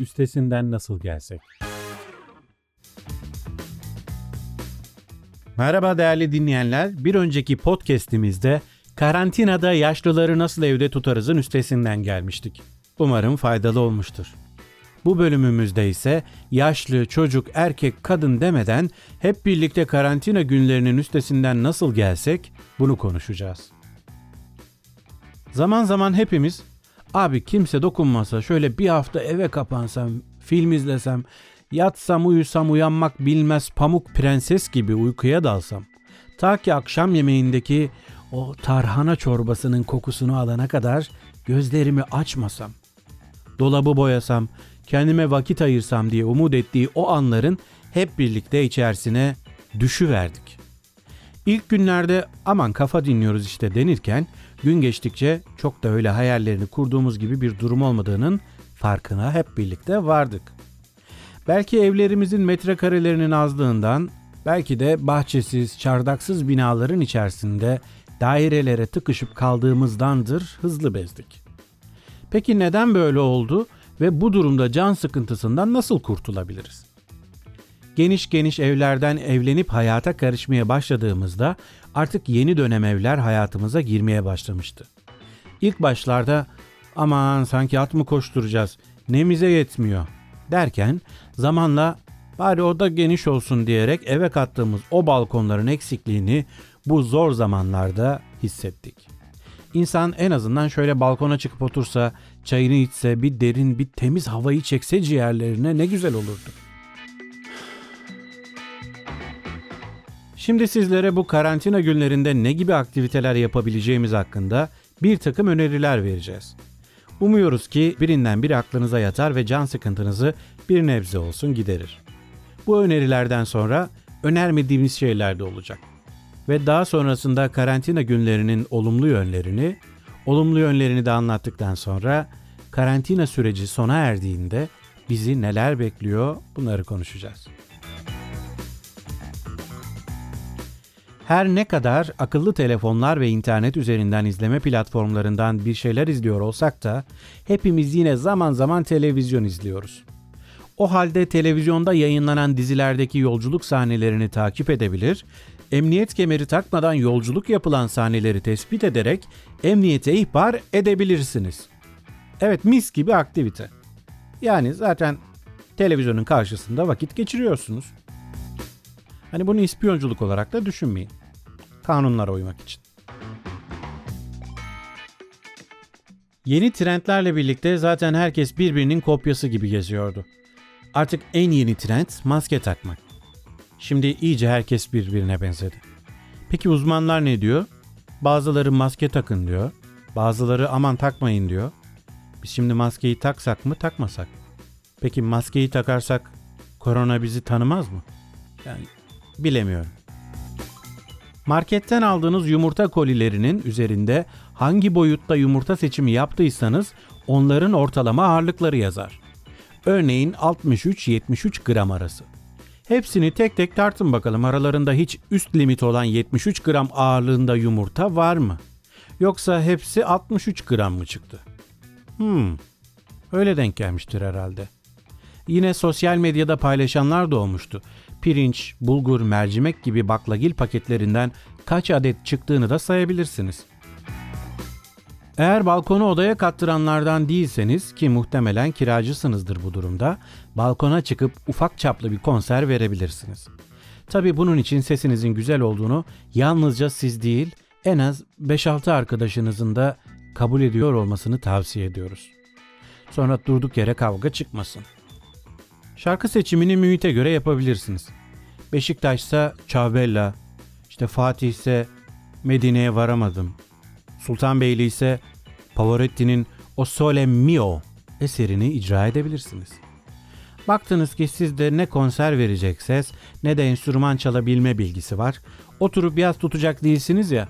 üstesinden nasıl gelsek? Merhaba değerli dinleyenler. Bir önceki podcast'imizde karantinada yaşlıları nasıl evde tutarızın üstesinden gelmiştik. Umarım faydalı olmuştur. Bu bölümümüzde ise yaşlı, çocuk, erkek, kadın demeden hep birlikte karantina günlerinin üstesinden nasıl gelsek bunu konuşacağız. Zaman zaman hepimiz abi kimse dokunmasa şöyle bir hafta eve kapansam, film izlesem, yatsam uyusam uyanmak bilmez pamuk prenses gibi uykuya dalsam. Ta ki akşam yemeğindeki o tarhana çorbasının kokusunu alana kadar gözlerimi açmasam. Dolabı boyasam, kendime vakit ayırsam diye umut ettiği o anların hep birlikte içerisine düşüverdik. İlk günlerde aman kafa dinliyoruz işte denirken gün geçtikçe çok da öyle hayallerini kurduğumuz gibi bir durum olmadığının farkına hep birlikte vardık. Belki evlerimizin metrekarelerinin azlığından, belki de bahçesiz, çardaksız binaların içerisinde dairelere tıkışıp kaldığımızdandır hızlı bezdik. Peki neden böyle oldu ve bu durumda can sıkıntısından nasıl kurtulabiliriz? Geniş geniş evlerden evlenip hayata karışmaya başladığımızda artık yeni dönem evler hayatımıza girmeye başlamıştı. İlk başlarda aman sanki at mı koşturacağız, nemize yetmiyor derken zamanla bari o da geniş olsun diyerek eve kattığımız o balkonların eksikliğini bu zor zamanlarda hissettik. İnsan en azından şöyle balkona çıkıp otursa, çayını içse, bir derin, bir temiz havayı çekse ciğerlerine ne güzel olurdu. Şimdi sizlere bu karantina günlerinde ne gibi aktiviteler yapabileceğimiz hakkında bir takım öneriler vereceğiz. Umuyoruz ki birinden biri aklınıza yatar ve can sıkıntınızı bir nebze olsun giderir. Bu önerilerden sonra önermediğimiz şeyler de olacak. Ve daha sonrasında karantina günlerinin olumlu yönlerini, olumlu yönlerini de anlattıktan sonra karantina süreci sona erdiğinde bizi neler bekliyor bunları konuşacağız. Her ne kadar akıllı telefonlar ve internet üzerinden izleme platformlarından bir şeyler izliyor olsak da hepimiz yine zaman zaman televizyon izliyoruz. O halde televizyonda yayınlanan dizilerdeki yolculuk sahnelerini takip edebilir, emniyet kemeri takmadan yolculuk yapılan sahneleri tespit ederek emniyete ihbar edebilirsiniz. Evet mis gibi aktivite. Yani zaten televizyonun karşısında vakit geçiriyorsunuz. Hani bunu ispiyonculuk olarak da düşünmeyin. Kanunlara uymak için. Yeni trendlerle birlikte zaten herkes birbirinin kopyası gibi geziyordu. Artık en yeni trend maske takmak. Şimdi iyice herkes birbirine benzedi. Peki uzmanlar ne diyor? Bazıları maske takın diyor. Bazıları aman takmayın diyor. Biz şimdi maskeyi taksak mı takmasak? Peki maskeyi takarsak korona bizi tanımaz mı? Yani bilemiyorum. Marketten aldığınız yumurta kolilerinin üzerinde hangi boyutta yumurta seçimi yaptıysanız onların ortalama ağırlıkları yazar. Örneğin 63-73 gram arası. Hepsini tek tek tartın bakalım aralarında hiç üst limit olan 73 gram ağırlığında yumurta var mı? Yoksa hepsi 63 gram mı çıktı? Hmm, öyle denk gelmiştir herhalde. Yine sosyal medyada paylaşanlar da olmuştu. Pirinç, bulgur, mercimek gibi baklagil paketlerinden kaç adet çıktığını da sayabilirsiniz. Eğer balkonu odaya kattıranlardan değilseniz ki muhtemelen kiracısınızdır bu durumda, balkona çıkıp ufak çaplı bir konser verebilirsiniz. Tabi bunun için sesinizin güzel olduğunu yalnızca siz değil en az 5-6 arkadaşınızın da kabul ediyor olmasını tavsiye ediyoruz. Sonra durduk yere kavga çıkmasın. Şarkı seçimini mühite göre yapabilirsiniz. Beşiktaş ise Çavbella, işte Fatih ise Medine'ye varamadım. Sultanbeyli ise Pavarotti'nin O Sole Mio eserini icra edebilirsiniz. Baktınız ki sizde ne konser verecek ses ne de enstrüman çalabilme bilgisi var. Oturup yaz tutacak değilsiniz ya.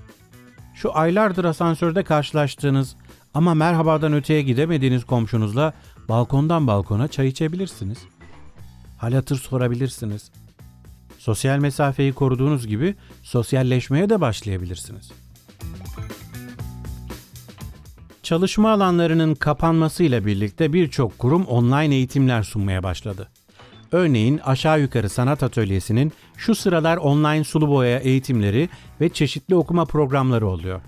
Şu aylardır asansörde karşılaştığınız ama merhabadan öteye gidemediğiniz komşunuzla balkondan balkona çay içebilirsiniz. Hal hatır sorabilirsiniz. Sosyal mesafeyi koruduğunuz gibi sosyalleşmeye de başlayabilirsiniz. Çalışma alanlarının kapanmasıyla birlikte birçok kurum online eğitimler sunmaya başladı. Örneğin aşağı yukarı sanat atölyesinin şu sıralar online sulu boya eğitimleri ve çeşitli okuma programları oluyor.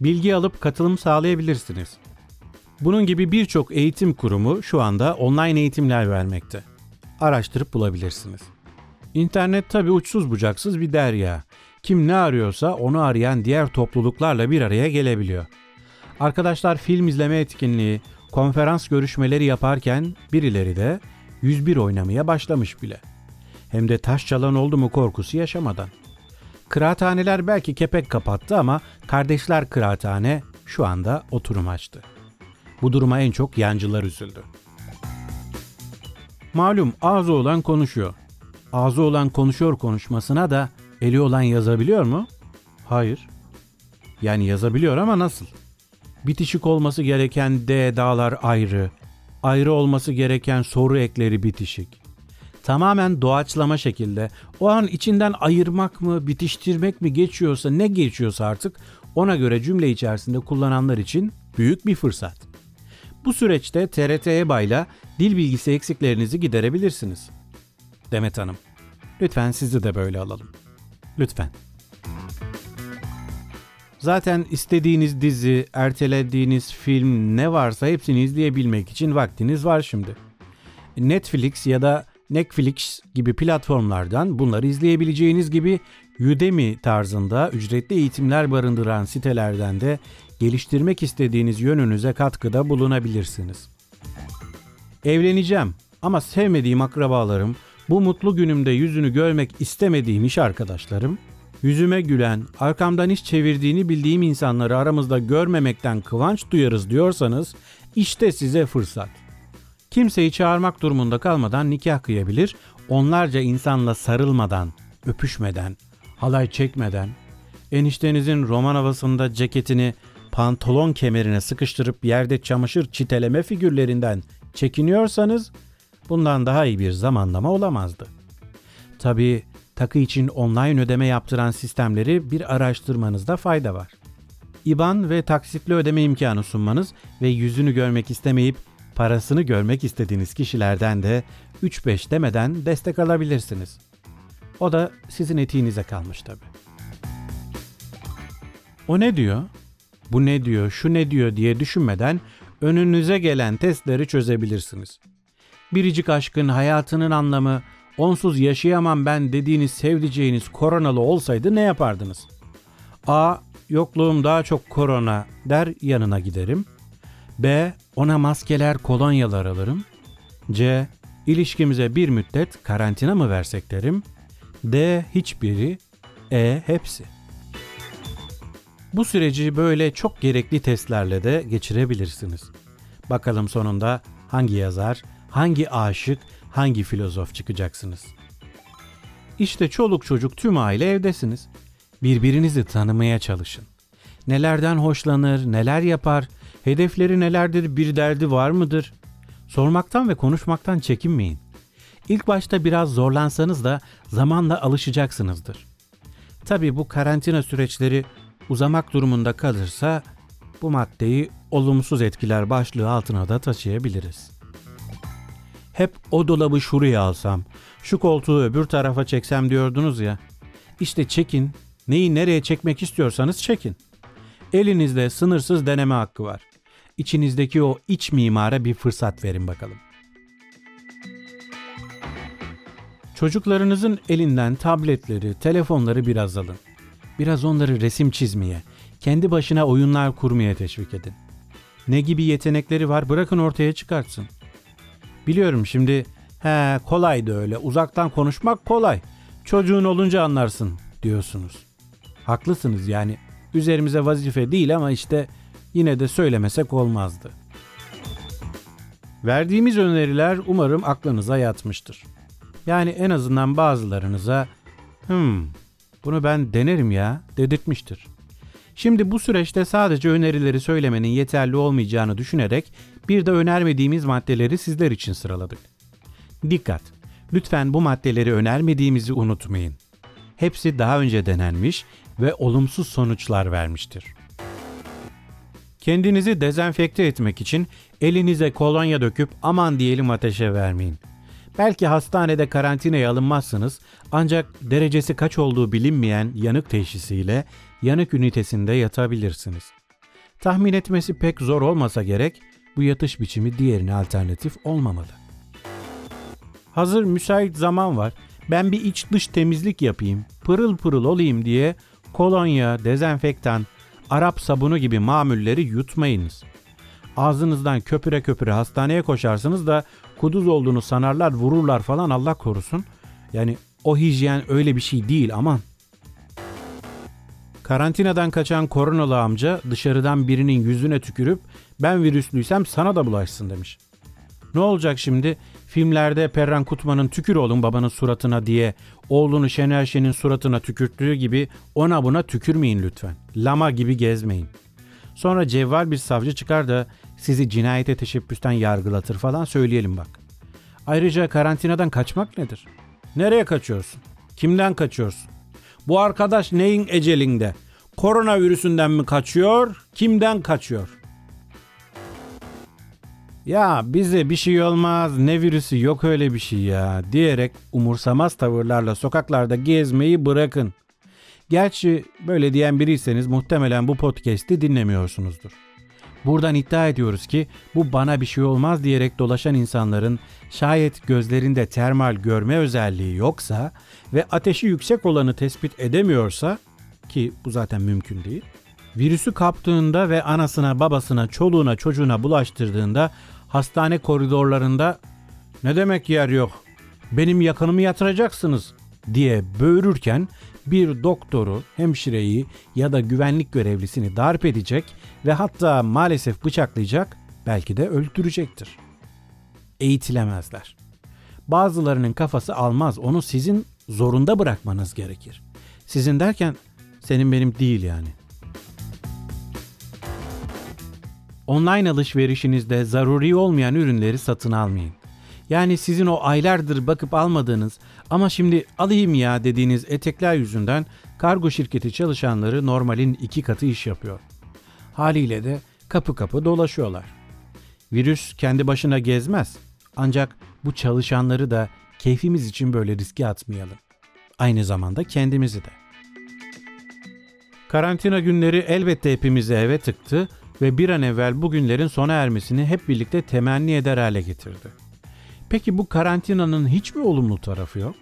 Bilgi alıp katılım sağlayabilirsiniz. Bunun gibi birçok eğitim kurumu şu anda online eğitimler vermekte. Araştırıp bulabilirsiniz. İnternet tabi uçsuz bucaksız bir derya. Kim ne arıyorsa onu arayan diğer topluluklarla bir araya gelebiliyor. Arkadaşlar film izleme etkinliği, konferans görüşmeleri yaparken birileri de 101 oynamaya başlamış bile. Hem de taş çalan oldu mu korkusu yaşamadan. Kıraathaneler belki kepek kapattı ama Kardeşler Kıraathane şu anda oturum açtı. Bu duruma en çok yancılar üzüldü. Malum ağzı olan konuşuyor. Ağzı olan konuşuyor konuşmasına da eli olan yazabiliyor mu? Hayır. Yani yazabiliyor ama nasıl? Bitişik olması gereken D dağlar ayrı, ayrı olması gereken soru ekleri bitişik. Tamamen doğaçlama şekilde o an içinden ayırmak mı, bitiştirmek mi geçiyorsa ne geçiyorsa artık ona göre cümle içerisinde kullananlar için büyük bir fırsat. Bu süreçte TRT EBA'yla dil bilgisi eksiklerinizi giderebilirsiniz. Demet Hanım, lütfen sizi de böyle alalım. Lütfen. Zaten istediğiniz dizi, ertelediğiniz film ne varsa hepsini izleyebilmek için vaktiniz var şimdi. Netflix ya da Netflix gibi platformlardan bunları izleyebileceğiniz gibi Udemy tarzında ücretli eğitimler barındıran sitelerden de geliştirmek istediğiniz yönünüze katkıda bulunabilirsiniz. Evleneceğim ama sevmediğim akrabalarım, bu mutlu günümde yüzünü görmek istemediğim iş arkadaşlarım, yüzüme gülen, arkamdan iş çevirdiğini bildiğim insanları aramızda görmemekten kıvanç duyarız diyorsanız işte size fırsat. Kimseyi çağırmak durumunda kalmadan nikah kıyabilir, onlarca insanla sarılmadan, öpüşmeden, halay çekmeden, eniştenizin roman havasında ceketini pantolon kemerine sıkıştırıp yerde çamaşır çiteleme figürlerinden çekiniyorsanız bundan daha iyi bir zamanlama olamazdı. Tabii takı için online ödeme yaptıran sistemleri bir araştırmanızda fayda var. IBAN ve taksitli ödeme imkanı sunmanız ve yüzünü görmek istemeyip parasını görmek istediğiniz kişilerden de 3-5 demeden destek alabilirsiniz. O da sizin etiğinize kalmış tabii. O ne diyor? Bu ne diyor? Şu ne diyor diye düşünmeden önünüze gelen testleri çözebilirsiniz. Biricik aşkın hayatının anlamı onsuz yaşayamam ben dediğiniz sevdiceğiniz koronalı olsaydı ne yapardınız? A. Yokluğum daha çok korona der yanına giderim. B. Ona maskeler kolonyalar alırım. C. İlişkimize bir müddet karantina mı versek derim. D. Hiçbiri. E. Hepsi. Bu süreci böyle çok gerekli testlerle de geçirebilirsiniz. Bakalım sonunda hangi yazar, hangi aşık, hangi filozof çıkacaksınız. İşte çoluk çocuk tüm aile evdesiniz. Birbirinizi tanımaya çalışın. Nelerden hoşlanır, neler yapar, hedefleri nelerdir, bir derdi var mıdır? Sormaktan ve konuşmaktan çekinmeyin. İlk başta biraz zorlansanız da zamanla alışacaksınızdır. Tabii bu karantina süreçleri uzamak durumunda kalırsa bu maddeyi olumsuz etkiler başlığı altına da taşıyabiliriz. Hep o dolabı şuraya alsam, şu koltuğu öbür tarafa çeksem diyordunuz ya. İşte çekin, neyi nereye çekmek istiyorsanız çekin. Elinizde sınırsız deneme hakkı var. İçinizdeki o iç mimara bir fırsat verin bakalım. Çocuklarınızın elinden tabletleri, telefonları biraz alın. Biraz onları resim çizmeye, kendi başına oyunlar kurmaya teşvik edin. Ne gibi yetenekleri var bırakın ortaya çıkartsın. Biliyorum şimdi he kolaydı öyle uzaktan konuşmak kolay. Çocuğun olunca anlarsın diyorsunuz. Haklısınız yani üzerimize vazife değil ama işte yine de söylemesek olmazdı. Verdiğimiz öneriler umarım aklınıza yatmıştır. Yani en azından bazılarınıza hmm bunu ben denerim ya dedirtmiştir. Şimdi bu süreçte sadece önerileri söylemenin yeterli olmayacağını düşünerek bir de önermediğimiz maddeleri sizler için sıraladık. Dikkat! Lütfen bu maddeleri önermediğimizi unutmayın. Hepsi daha önce denenmiş ve olumsuz sonuçlar vermiştir. Kendinizi dezenfekte etmek için elinize kolonya döküp aman diyelim ateşe vermeyin. Belki hastanede karantinaya alınmazsınız ancak derecesi kaç olduğu bilinmeyen yanık teşhisiyle yanık ünitesinde yatabilirsiniz. Tahmin etmesi pek zor olmasa gerek bu yatış biçimi diğerine alternatif olmamalı. Hazır müsait zaman var. Ben bir iç dış temizlik yapayım, pırıl pırıl olayım diye kolonya, dezenfektan, Arap sabunu gibi mamulleri yutmayınız. Ağzınızdan köpüre köpüre hastaneye koşarsınız da kuduz olduğunu sanarlar, vururlar falan Allah korusun. Yani o hijyen öyle bir şey değil aman. Karantinadan kaçan koronalı amca dışarıdan birinin yüzüne tükürüp ben virüslüysem sana da bulaşsın demiş. Ne olacak şimdi? Filmlerde Perran Kutman'ın tükür oğlum babanın suratına diye oğlunu Şener Şen'in suratına tükürttüğü gibi ona buna tükürmeyin lütfen. Lama gibi gezmeyin. Sonra cevval bir savcı çıkar da sizi cinayete teşebbüsten yargılatır falan söyleyelim bak. Ayrıca karantinadan kaçmak nedir? Nereye kaçıyorsun? Kimden kaçıyorsun? Bu arkadaş neyin ecelinde? Koronavirüsünden mi kaçıyor? Kimden kaçıyor? Ya bize bir şey olmaz ne virüsü yok öyle bir şey ya diyerek umursamaz tavırlarla sokaklarda gezmeyi bırakın. Gerçi böyle diyen biriyseniz muhtemelen bu podcast'i dinlemiyorsunuzdur. Buradan iddia ediyoruz ki bu bana bir şey olmaz diyerek dolaşan insanların şayet gözlerinde termal görme özelliği yoksa ve ateşi yüksek olanı tespit edemiyorsa ki bu zaten mümkün değil. Virüsü kaptığında ve anasına, babasına, çoluğuna, çocuğuna bulaştırdığında hastane koridorlarında ne demek yer yok? Benim yakınımı yatıracaksınız diye böğürürken bir doktoru, hemşireyi ya da güvenlik görevlisini darp edecek ve hatta maalesef bıçaklayacak, belki de öldürecektir. Eğitilemezler. Bazılarının kafası almaz, onu sizin zorunda bırakmanız gerekir. Sizin derken senin benim değil yani. Online alışverişinizde zaruri olmayan ürünleri satın almayın. Yani sizin o aylardır bakıp almadığınız ama şimdi alayım ya dediğiniz etekler yüzünden kargo şirketi çalışanları normalin iki katı iş yapıyor. Haliyle de kapı kapı dolaşıyorlar. Virüs kendi başına gezmez. Ancak bu çalışanları da keyfimiz için böyle riske atmayalım. Aynı zamanda kendimizi de. Karantina günleri elbette hepimizi eve tıktı ve bir an evvel bu günlerin sona ermesini hep birlikte temenni eder hale getirdi. Peki bu karantinanın hiç mi olumlu tarafı yok?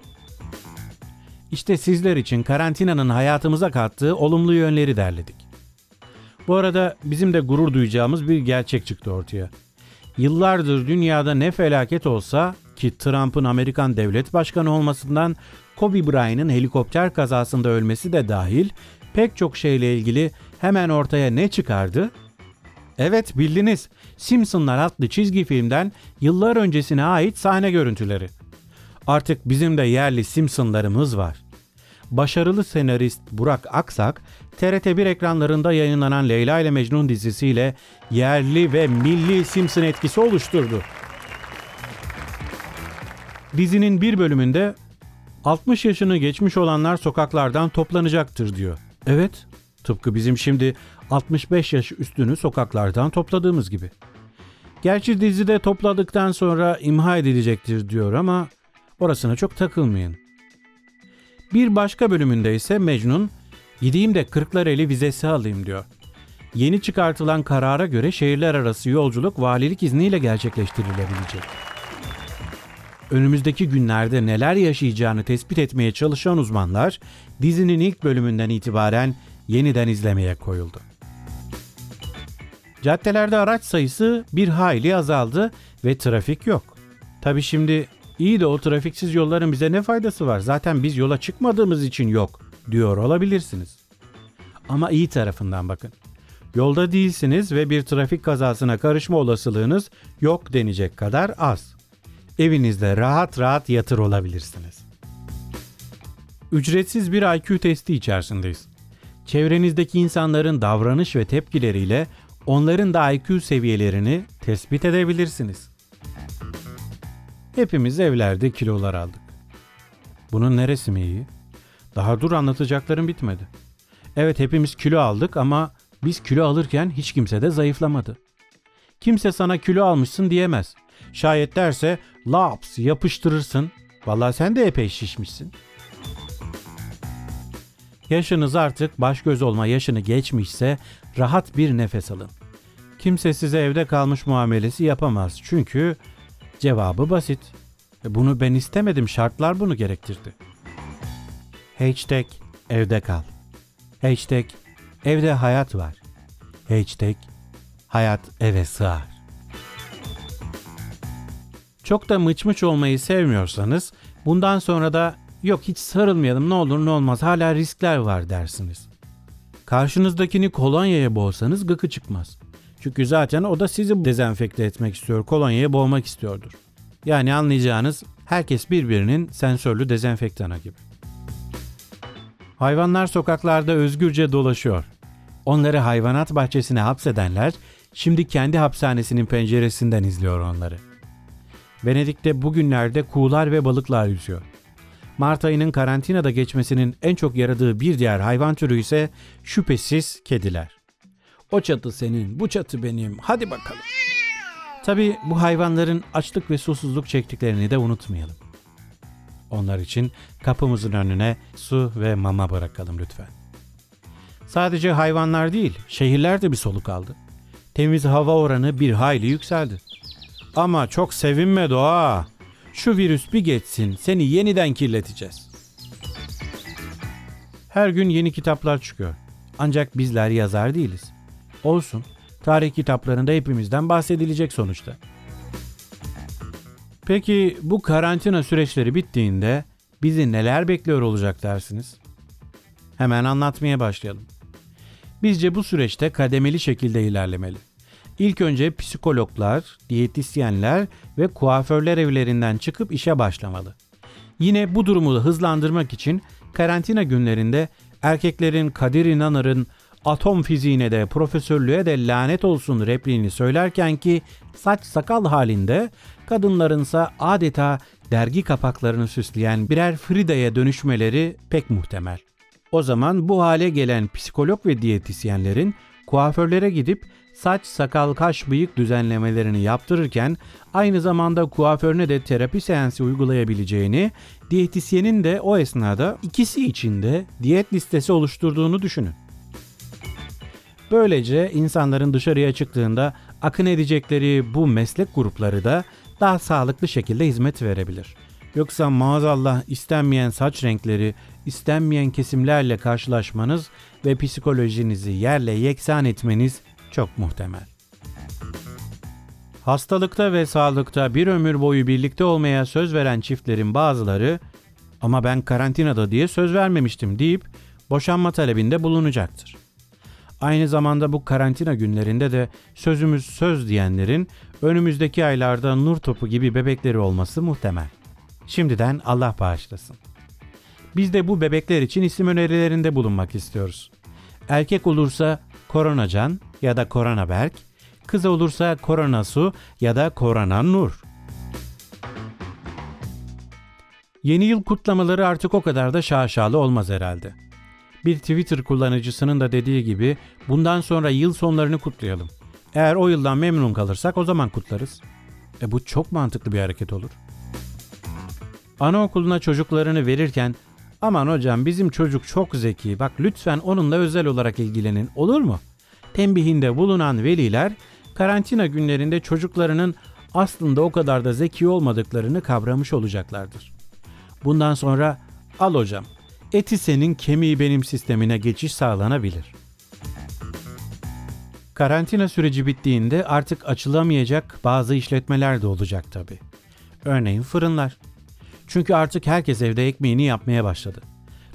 İşte sizler için karantinanın hayatımıza kattığı olumlu yönleri derledik. Bu arada bizim de gurur duyacağımız bir gerçek çıktı ortaya. Yıllardır dünyada ne felaket olsa ki Trump'ın Amerikan devlet başkanı olmasından Kobe Bryant'ın helikopter kazasında ölmesi de dahil pek çok şeyle ilgili hemen ortaya ne çıkardı? Evet bildiniz. Simpsonlar adlı çizgi filmden yıllar öncesine ait sahne görüntüleri. Artık bizim de yerli Simpsonlarımız var. Başarılı senarist Burak Aksak, TRT1 ekranlarında yayınlanan Leyla ile Mecnun dizisiyle yerli ve milli Simpson etkisi oluşturdu. Dizinin bir bölümünde 60 yaşını geçmiş olanlar sokaklardan toplanacaktır diyor. Evet, tıpkı bizim şimdi 65 yaş üstünü sokaklardan topladığımız gibi. Gerçi dizide topladıktan sonra imha edilecektir diyor ama orasına çok takılmayın. Bir başka bölümünde ise Mecnun, gideyim de Kırklareli vizesi alayım diyor. Yeni çıkartılan karara göre şehirler arası yolculuk valilik izniyle gerçekleştirilebilecek. Önümüzdeki günlerde neler yaşayacağını tespit etmeye çalışan uzmanlar dizinin ilk bölümünden itibaren yeniden izlemeye koyuldu. Caddelerde araç sayısı bir hayli azaldı ve trafik yok. Tabi şimdi iyi de o trafiksiz yolların bize ne faydası var? Zaten biz yola çıkmadığımız için yok diyor olabilirsiniz. Ama iyi tarafından bakın. Yolda değilsiniz ve bir trafik kazasına karışma olasılığınız yok denecek kadar az. Evinizde rahat rahat yatır olabilirsiniz. Ücretsiz bir IQ testi içerisindeyiz. Çevrenizdeki insanların davranış ve tepkileriyle onların da IQ seviyelerini tespit edebilirsiniz. Hepimiz evlerde kilolar aldık. Bunun neresi mi iyi? Daha dur anlatacaklarım bitmedi. Evet hepimiz kilo aldık ama Biz kilo alırken hiç kimse de zayıflamadı. Kimse sana kilo almışsın diyemez. Şayet derse laps yapıştırırsın. Vallahi sen de epey şişmişsin. Yaşınız artık baş göz olma yaşını geçmişse rahat bir nefes alın. Kimse size evde kalmış muamelesi yapamaz. Çünkü cevabı basit. E Bunu ben istemedim şartlar bunu gerektirdi. Hashtag evde kal. Hashtag evde hayat var. Hashtag hayat eve sığar. Çok da mıç mıç olmayı sevmiyorsanız bundan sonra da yok hiç sarılmayalım ne olur ne olmaz hala riskler var dersiniz. Karşınızdakini kolonyaya boğsanız gıkı çıkmaz. Çünkü zaten o da sizi dezenfekte etmek istiyor, kolonyaya boğmak istiyordur. Yani anlayacağınız herkes birbirinin sensörlü dezenfektanı gibi. Hayvanlar sokaklarda özgürce dolaşıyor. Onları hayvanat bahçesine hapsedenler şimdi kendi hapishanesinin penceresinden izliyor onları. Venedik'te bugünlerde kuğular ve balıklar yüzüyor. Mart ayının karantinada geçmesinin en çok yaradığı bir diğer hayvan türü ise şüphesiz kediler. O çatı senin, bu çatı benim, hadi bakalım. Tabi bu hayvanların açlık ve susuzluk çektiklerini de unutmayalım. Onlar için kapımızın önüne su ve mama bırakalım lütfen. Sadece hayvanlar değil, şehirler de bir soluk aldı. Temiz hava oranı bir hayli yükseldi. Ama çok sevinme doğa. Şu virüs bir geçsin, seni yeniden kirleteceğiz. Her gün yeni kitaplar çıkıyor. Ancak bizler yazar değiliz. Olsun, tarih kitaplarında hepimizden bahsedilecek sonuçta. Peki bu karantina süreçleri bittiğinde bizi neler bekliyor olacak dersiniz? Hemen anlatmaya başlayalım. Bizce bu süreçte kademeli şekilde ilerlemeli. İlk önce psikologlar, diyetisyenler ve kuaförler evlerinden çıkıp işe başlamalı. Yine bu durumu hızlandırmak için karantina günlerinde erkeklerin Kadir İnanır'ın atom fiziğine de profesörlüğe de lanet olsun repliğini söylerken ki saç sakal halinde kadınlarınsa adeta dergi kapaklarını süsleyen birer Frida'ya dönüşmeleri pek muhtemel. O zaman bu hale gelen psikolog ve diyetisyenlerin kuaförlere gidip saç, sakal, kaş, bıyık düzenlemelerini yaptırırken aynı zamanda kuaförüne de terapi seansı uygulayabileceğini, diyetisyenin de o esnada ikisi için de diyet listesi oluşturduğunu düşünün. Böylece insanların dışarıya çıktığında akın edecekleri bu meslek grupları da daha sağlıklı şekilde hizmet verebilir. Yoksa maazallah istenmeyen saç renkleri, istenmeyen kesimlerle karşılaşmanız ve psikolojinizi yerle yeksan etmeniz çok muhtemel. Hastalıkta ve sağlıkta bir ömür boyu birlikte olmaya söz veren çiftlerin bazıları ama ben karantinada diye söz vermemiştim deyip boşanma talebinde bulunacaktır. Aynı zamanda bu karantina günlerinde de sözümüz söz diyenlerin önümüzdeki aylarda nur topu gibi bebekleri olması muhtemel. Şimdiden Allah bağışlasın. Biz de bu bebekler için isim önerilerinde bulunmak istiyoruz. Erkek olursa Koronacan ya da Koronaberk, kız olursa Koronasu ya da Korona Nur. Yeni yıl kutlamaları artık o kadar da şaşalı olmaz herhalde. Bir Twitter kullanıcısının da dediği gibi bundan sonra yıl sonlarını kutlayalım. Eğer o yıldan memnun kalırsak o zaman kutlarız. E bu çok mantıklı bir hareket olur. Anaokuluna çocuklarını verirken aman hocam bizim çocuk çok zeki bak lütfen onunla özel olarak ilgilenin olur mu? Tembihinde bulunan veliler karantina günlerinde çocuklarının aslında o kadar da zeki olmadıklarını kavramış olacaklardır. Bundan sonra al hocam eti senin kemiği benim sistemine geçiş sağlanabilir. Karantina süreci bittiğinde artık açılamayacak bazı işletmeler de olacak tabi. Örneğin fırınlar. Çünkü artık herkes evde ekmeğini yapmaya başladı.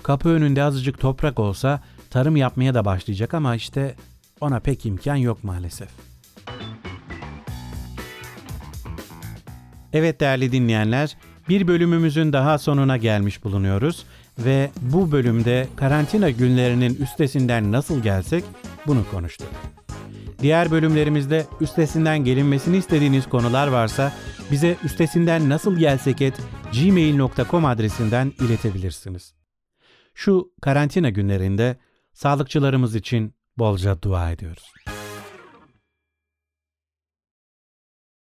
Kapı önünde azıcık toprak olsa tarım yapmaya da başlayacak ama işte ona pek imkan yok maalesef. Evet değerli dinleyenler, bir bölümümüzün daha sonuna gelmiş bulunuyoruz ve bu bölümde karantina günlerinin üstesinden nasıl gelsek bunu konuştuk. Diğer bölümlerimizde üstesinden gelinmesini istediğiniz konular varsa bize üstesinden nasıl gelsek et gmail.com adresinden iletebilirsiniz. Şu karantina günlerinde sağlıkçılarımız için bolca dua ediyoruz.